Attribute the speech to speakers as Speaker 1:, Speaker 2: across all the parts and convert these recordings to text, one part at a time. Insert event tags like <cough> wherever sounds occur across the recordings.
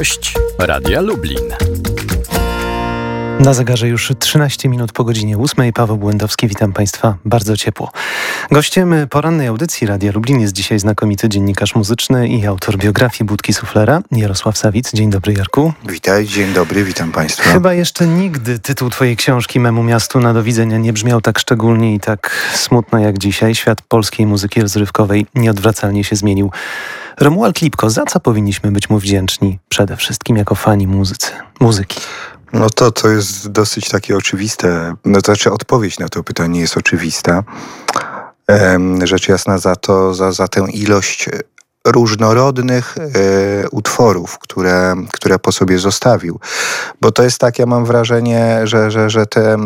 Speaker 1: Gość Radia Lublin.
Speaker 2: Na zegarze już 13 minut po godzinie 8. Paweł Błędowski, witam Państwa bardzo ciepło. Gościem porannej audycji Radia Lublin jest dzisiaj znakomity dziennikarz muzyczny i autor biografii Budki Suflera, Jarosław Sawic. Dzień dobry Jarku.
Speaker 3: Witaj, dzień dobry, witam Państwa.
Speaker 2: Chyba jeszcze nigdy tytuł Twojej książki Memu Miastu na do widzenia nie brzmiał tak szczególnie i tak smutno jak dzisiaj. Świat polskiej muzyki rozrywkowej nieodwracalnie się zmienił. Romuald Lipko, za co powinniśmy być mu wdzięczni? Przede wszystkim jako fani muzycy, muzyki.
Speaker 3: No to, to jest dosyć takie oczywiste. No to znaczy odpowiedź na to pytanie jest oczywista. Rzecz jasna za to, za, za tę ilość różnorodnych e, utworów, które, które po sobie zostawił. Bo to jest tak, ja mam wrażenie, że, że, że te e,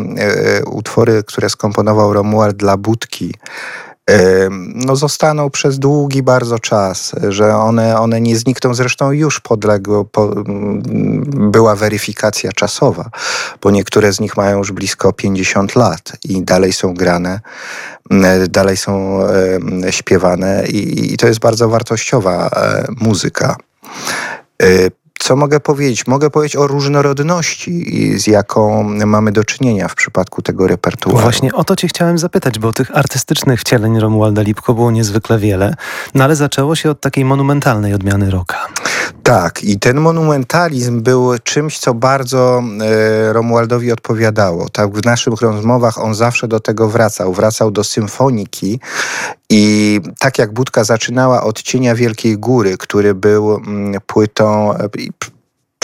Speaker 3: utwory, które skomponował Romuald dla Budki, no zostaną przez długi bardzo czas, że one, one nie znikną. Zresztą już podległo, po, była weryfikacja czasowa, bo niektóre z nich mają już blisko 50 lat i dalej są grane, dalej są śpiewane i, i to jest bardzo wartościowa e, muzyka. Co mogę powiedzieć? Mogę powiedzieć o różnorodności, z jaką mamy do czynienia w przypadku tego repertuaru.
Speaker 2: Właśnie o to cię chciałem zapytać, bo tych artystycznych wcieleń Romualda Lipko było niezwykle wiele, no ale zaczęło się od takiej monumentalnej odmiany rocka.
Speaker 3: Tak, i ten monumentalizm był czymś, co bardzo e, Romualdowi odpowiadało. Tak, w naszych rozmowach on zawsze do tego wracał. Wracał do symfoniki i tak jak Budka zaczynała od Cienia Wielkiej Góry, który był mm, płytą e,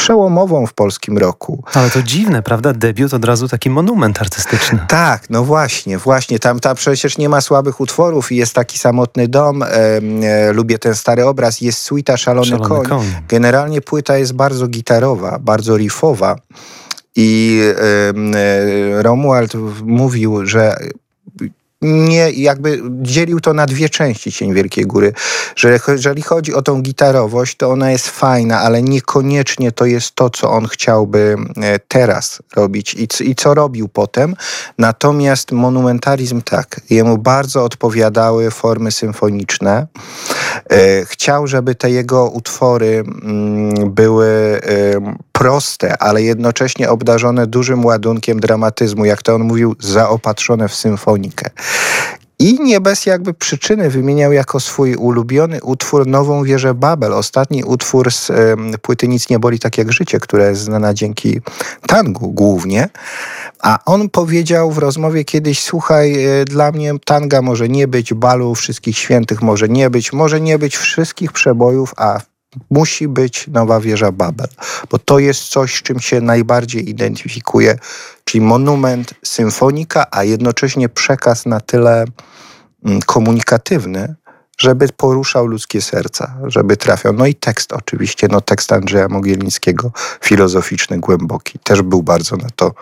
Speaker 3: przełomową w polskim roku.
Speaker 2: Ale to dziwne, prawda? Debiut od razu taki monument artystyczny. <laughs>
Speaker 3: Tak, no właśnie, właśnie. Tam, tam przecież nie ma słabych utworów i jest taki samotny dom. E, e, lubię ten stary obraz. Jest suita Szalony, Szalony koń. koń. Generalnie płyta jest bardzo gitarowa, bardzo riffowa. I e, Romuald mówił, że nie jakby dzielił to na dwie części Cień Wielkiej Góry, że jeżeli chodzi o tą gitarowość, to ona jest fajna, ale niekoniecznie to jest to, co on chciałby e, teraz robić i, i co robił potem. Natomiast monumentalizm tak, jemu bardzo odpowiadały formy symfoniczne. E, chciał, żeby te jego utwory mm, były proste, ale jednocześnie obdarzone dużym ładunkiem dramatyzmu, jak to on mówił, zaopatrzone w symfonikę. I nie bez jakby przyczyny wymieniał jako swój ulubiony utwór Nową Wieżę Babel. Ostatni utwór z płyty Nic nie boli tak jak życie, która jest znana dzięki tangu głównie. A on powiedział w rozmowie kiedyś, słuchaj, y, dla mnie tanga może nie być, balu wszystkich świętych może nie być, może nie być wszystkich przebojów, a musi być nowa wieża Babel, bo to jest coś, z czym się najbardziej identyfikuje, czyli monument, symfonika, a jednocześnie przekaz na tyle mm, komunikatywny, żeby poruszał ludzkie serca, żeby trafiał. No i tekst oczywiście, no tekst Andrzeja Mogielnickiego, filozoficzny, głęboki, też był bardzo na to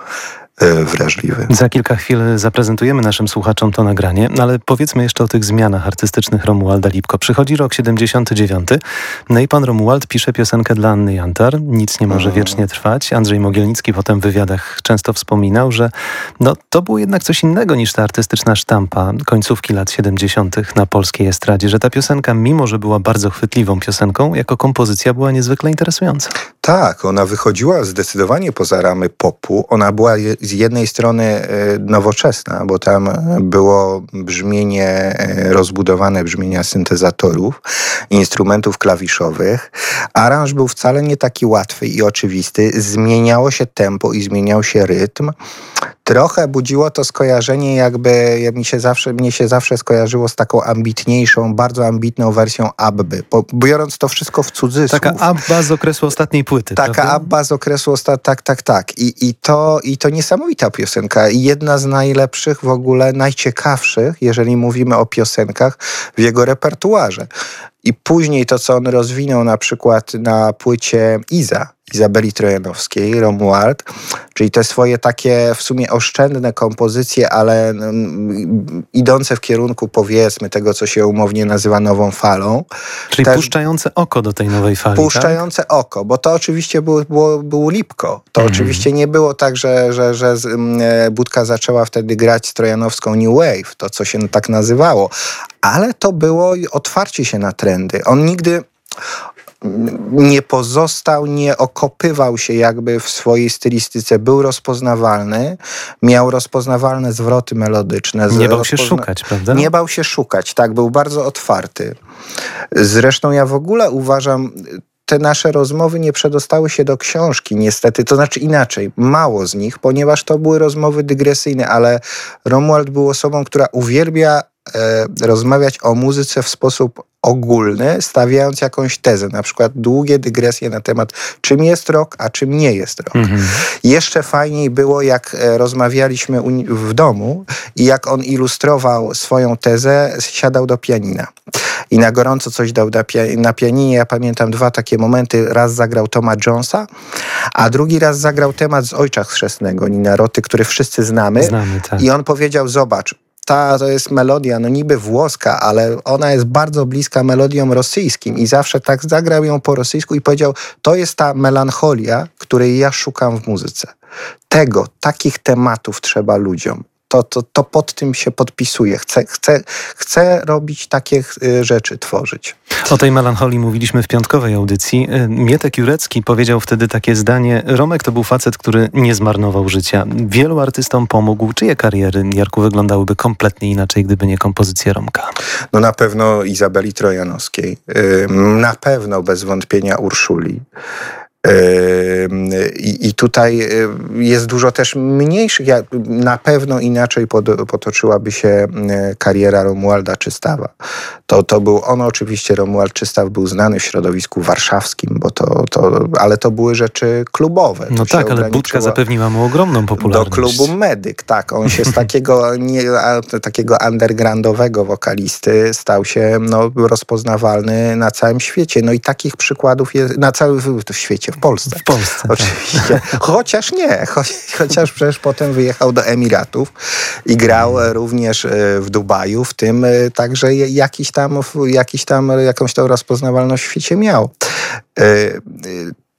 Speaker 3: wrażliwy.
Speaker 2: Za kilka chwil zaprezentujemy naszym słuchaczom to nagranie, no ale powiedzmy jeszcze o tych zmianach artystycznych Romualda Lipko. Przychodzi rok 79, no i pan Romuald pisze piosenkę dla Anny Jantar, Nic nie może mhm. wiecznie trwać. Andrzej Mogielnicki potem w wywiadach często wspominał, że no, to było jednak coś innego niż ta artystyczna sztampa końcówki lat 70. na polskiej estradzie, że ta piosenka, mimo że była bardzo chwytliwą piosenką, jako kompozycja była niezwykle interesująca.
Speaker 3: Tak, ona wychodziła zdecydowanie poza ramy popu. Ona była z jednej strony e, nowoczesna, bo tam było brzmienie e, rozbudowane, brzmienia syntezatorów, instrumentów klawiszowych. Aranż był wcale nie taki łatwy i oczywisty. Zmieniało się tempo i zmieniał się rytm trochę budziło to skojarzenie, jakby mi się zawsze, mnie się zawsze skojarzyło z taką ambitniejszą, bardzo ambitną wersją Abby. Po, biorąc to wszystko w cudzysłów.
Speaker 2: Taka Abba z okresu ostatniej płyty.
Speaker 3: Taka prawda? Abba z okresu ostatniej, tak, tak, tak. I, i, to, I to niesamowita piosenka. I jedna z najlepszych w ogóle, najciekawszych, jeżeli mówimy o piosenkach w jego repertuarze. I później to, co on rozwinął na przykład na płycie Iza, Izabeli Trojanowskiej, Romuald, czyli te swoje takie w sumie oszczędne kompozycje, ale mm, idące w kierunku powiedzmy tego, co się umownie nazywa nową falą.
Speaker 2: Czyli puszczające oko do tej nowej fali,
Speaker 3: Puszczające tak? oko, bo to oczywiście było, było, było lipko. To mhm. oczywiście nie było tak, że, że, że mm, e, Budka zaczęła wtedy grać Trojanowską New Wave, to co się tak nazywało, ale to było otwarcie się na trendy. On nigdy nie pozostał, nie okopywał się jakby w swojej stylistyce, był rozpoznawalny, miał rozpoznawalne zwroty melodyczne.
Speaker 2: Nie bał się szukać, prawda?
Speaker 3: Nie bał się szukać, tak, był bardzo otwarty. Zresztą ja w ogóle uważam, te nasze rozmowy nie przedostały się do książki, niestety. To znaczy inaczej, mało z nich, ponieważ to były rozmowy dygresyjne, ale Romuald był osobą, która uwielbia rozmawiać o muzyce w sposób ogólny, stawiając jakąś tezę, na przykład długie dygresje na temat, czym jest rok, a czym nie jest rok. Mhm. Jeszcze fajniej było, jak e, rozmawialiśmy w domu i jak on ilustrował swoją tezę, siadał do pianina i na gorąco coś dał na, pia na pianinie. Ja pamiętam dwa takie momenty. Raz zagrał Toma Jonesa, a drugi raz zagrał temat z Ojca Chrzestnego, Nina Roty, który wszyscy znamy.
Speaker 2: znamy tak.
Speaker 3: I on powiedział, zobacz, ta to jest melodia, no niby włoska, ale ona jest bardzo bliska melodiom rosyjskim i zawsze tak zagrał ją po rosyjsku i powiedział, to jest ta melancholia, której ja szukam w muzyce. Tego, takich tematów trzeba ludziom to, to, to pod tym się podpisuje. Chcę, chcę, chcę robić takie y, rzeczy, tworzyć.
Speaker 2: O tej melancholii mówiliśmy w piątkowej audycji. Y, Mietek Jurecki powiedział wtedy takie zdanie. Romek to był facet, który nie zmarnował życia. Wielu artystom pomógł. Czyje kariery, Jarku, wyglądały być inaczej, gdyby nie kompozycja Romka?
Speaker 3: No na pewno Izabeli Trojanowskiej. Y, na pewno bez wątpienia Urszuli. I, I, tutaj jest dużo też mniejszych. Na pewno inaczej potoczyłaby się kariera Romualda Czystawa. To, to był on oczywiście, Romuald Czystaw był znany w środowisku warszawskim, bo to, to, ale to były rzeczy klubowe.
Speaker 2: No
Speaker 3: to
Speaker 2: tak, ale Budka zapewniła mu ogromną popularność.
Speaker 3: Do klubu Medyk, tak. On się z <laughs> takiego, nie, takiego undergroundowego wokalisty stał się no, rozpoznawalny na całym świecie. No i takich przykładów jest na całym w świecie w Polsce.
Speaker 2: W Polsce. Tak.
Speaker 3: Oczywiście. Tak. Chociaż nie, chociaż przecież potem wyjechał do Emiratów i grał hmm. również e, w Dubaju, w tym e, także jakiś tam, jakiś tam jakąś tą rozpoznawalność w świecie miał e,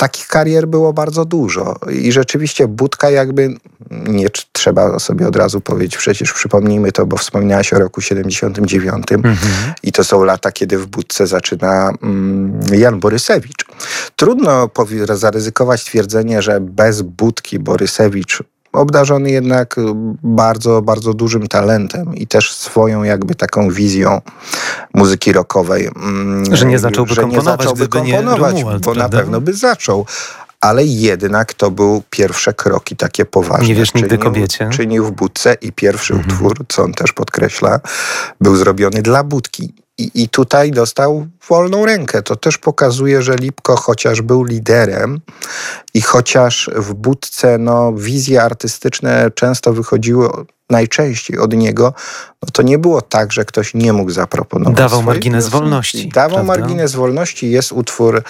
Speaker 3: takich karier było bardzo dużo i rzeczywiście Budka jakby, nie trzeba sobie od razu powiedzieć, przecież przypomnijmy to, bo wspomniałaś o roku 79 mhm. i to są lata, kiedy w Budce zaczyna mm, Jan Borysewicz. Trudno zaryzykować twierdzenie, że bez Budki Borysewicz obdarzony jednak bardzo, bardzo dużym talentem i też swoją jakby taką wizją muzyki rockowej.
Speaker 2: Mm, że nie zacząłby że komponować, nie zacząłby komponować, nie Romuald,
Speaker 3: bo
Speaker 2: prawda?
Speaker 3: na pewno by zaczął. Ale jednak to były pierwsze kroki takie poważne.
Speaker 2: Nie wiesz nigdy kobiecie.
Speaker 3: Czynił w budce i pierwszy mhm. utwór, co on też podkreśla, był zrobiony dla budki. I, I tutaj dostał wolną rękę. To też pokazuje, że Lipko chociaż był liderem i chociaż w budce no, wizje artystyczne często wychodziły najczęściej od niego, no to nie było tak, że ktoś nie mógł zaproponować.
Speaker 2: Dawał margines wolności.
Speaker 3: Dawał prawda? margines wolności. Jest utwór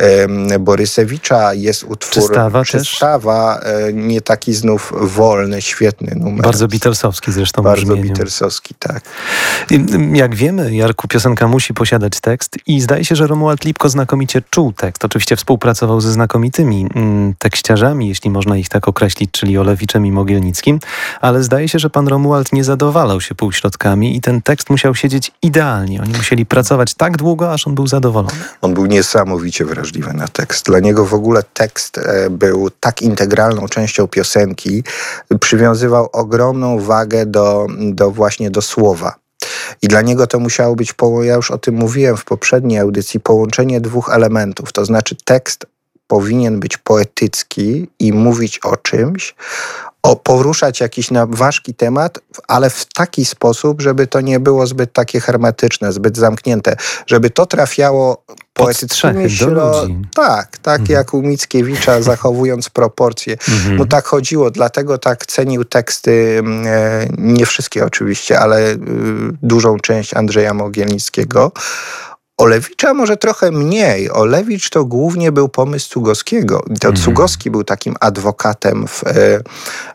Speaker 3: um, Borysewicza, jest utwór
Speaker 2: Przystawa,
Speaker 3: Przystawa e, nie taki znów wolny, świetny numer.
Speaker 2: Bardzo Beatlesowski zresztą.
Speaker 3: Bardzo Beatlesowski, tak.
Speaker 2: Jak wiemy, Jarku, piosenka musi posiadać tekst i zdaje się, że Romuald Lipko znakomicie czuł tekst. Oczywiście współpracował ze znakomitymi mm, tekściarzami, jeśli można ich tak określić, czyli Olewiczem i Mogielnickim, ale zdaje się, że pan Romuald nie zadowalał się półśrodkami i ten tekst musiał siedzieć idealnie. Oni musieli pracować tak długo, aż on był zadowolony.
Speaker 3: On był niesamowicie wrażliwy na tekst. Dla niego w ogóle tekst e, był tak integralną częścią piosenki, przywiązywał ogromną wagę do, do właśnie do słowa. I dla niego to musiało być, ja już o tym mówiłem w poprzedniej audycji, połączenie dwóch elementów. To znaczy tekst powinien być poetycki i mówić o czymś, o poruszać jakiś ważki temat, ale w taki sposób, żeby to nie było zbyt takie hermetyczne, zbyt zamknięte, żeby to trafiało poetyckimi
Speaker 2: środkami.
Speaker 3: Tak, tak mhm. jak u Mickiewicza, <laughs> zachowując proporcje. Mhm. Mu tak chodziło, dlatego tak cenił teksty, mm, e, nie wszystkie oczywiście, ale y, dużą część Andrzeja Mogielnickiego. Olewicza może trochę mniej. Olewicz to głównie był pomysł Cugowskiego. To mm. Cugowski był takim adwokatem w, e,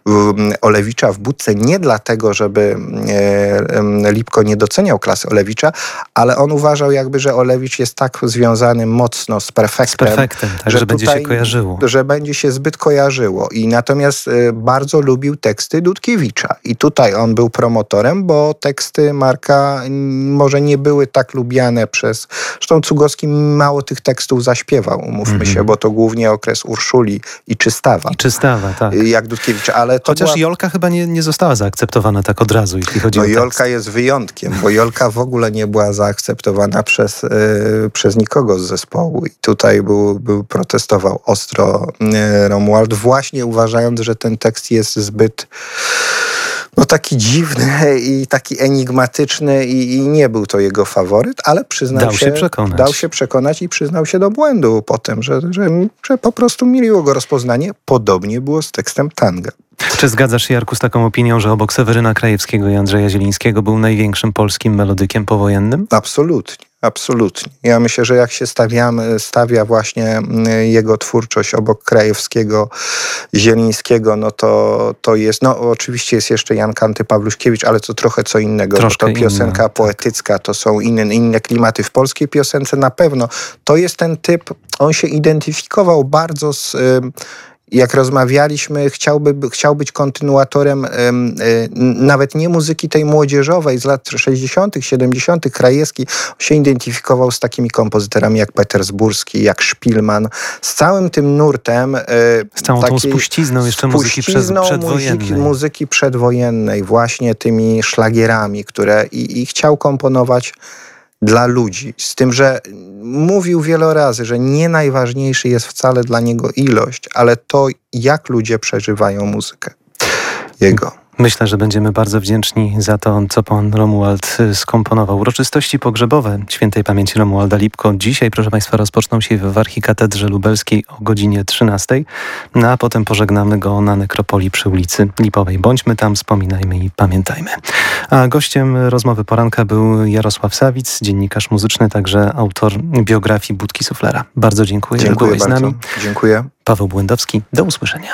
Speaker 3: w Olewicza w Budce nie dlatego, żeby e, Lipko nie doceniał klasy Olewicza, ale on uważał jakby, że Olewicz jest tak związany mocno z perfektem,
Speaker 2: z perfektem tak, że, że będzie się kojarzyło.
Speaker 3: Że będzie się zbyt kojarzyło. I natomiast e, bardzo lubił teksty Dudkiewicza. I tutaj on był promotorem, bo teksty Marka może nie były tak lubiane przez Zresztą Cugowski mało tych tekstów zaśpiewał, umówmy mm -hmm. się, bo to głównie okres Urszuli i Czystawa.
Speaker 2: I Czystawa, tak.
Speaker 3: Jak Dudkiewicz, ale
Speaker 2: Chociaż
Speaker 3: była...
Speaker 2: Jolka chyba nie, nie została zaakceptowana tak od razu, jeśli chodzi
Speaker 3: no,
Speaker 2: o
Speaker 3: tekst. Jolka jest wyjątkiem, bo Jolka w ogóle nie była zaakceptowana przez, yy, przez nikogo z zespołu i tutaj był, był protestował ostro yy, Romuald, właśnie uważając, że ten tekst jest zbyt no taki dziwny i taki enigmatyczny i, i, nie był to jego faworyt, ale przyznał
Speaker 2: dał się, się, przekonać.
Speaker 3: dał się przekonać i przyznał się do błędu potem, że, że, że po prostu mieliło go rozpoznanie. Podobnie było z tekstem tanga.
Speaker 2: Czy zgadzasz się, Jarku, z taką opinią, że obok Seweryna Krajewskiego i Andrzeja Zielińskiego był największym polskim melodykiem powojennym?
Speaker 3: Absolutnie. Absolutnie. Ja myślę, że jak się stawiamy, stawia właśnie mm, jego twórczość obok Krajewskiego, Zielińskiego, no to, to jest, no oczywiście jest jeszcze Jan Kanty Pawluszkiewicz, ale to trochę co innego, Troszkę to piosenka inna, tak. poetycka, tak. to są inne, inne klimaty. W polskiej piosence na pewno to jest ten typ, on się identyfikował bardzo z jak rozmawialiśmy, chciałby, chciał być kontynuatorem y, nawet nie muzyki tej młodzieżowej z lat 60., 70., Krajewski. się identyfikował z takimi kompozytorami jak Petersburski, jak Szpilman, z całym tym nurtem. Y,
Speaker 2: z całą takiej, tą spuścizną jeszcze muzyki przedwojennej.
Speaker 3: Muzyki, muzyki przedwojennej, właśnie tymi szlagierami, które i, i chciał komponować dla ludzi. Z tym, że mówił wiele razy, że nie najważniejszy jest wcale dla niego ilość, ale to, jak ludzie przeżywają muzykę jego.
Speaker 2: Myślę, że będziemy bardzo wdzięczni za to, co pan Romuald y, skomponował. Uroczystości pogrzebowe świętej pamięci Romualda Lipko dzisiaj, proszę państwa, rozpoczną się w Archikatedrze Lubelskiej o godzinie 13, no a potem pożegnamy go na nekropolii przy ulicy Lipowej. Bądźmy tam, wspominajmy i pamiętajmy. A gościem rozmowy poranka był Jarosław Sawic, dziennikarz muzyczny, także autor biografii Budki Suflera. Bardzo dziękuję,
Speaker 3: dziękuję że byłeś bardzo. z nami. Dziękuję.
Speaker 2: Paweł Błędowski, do usłyszenia.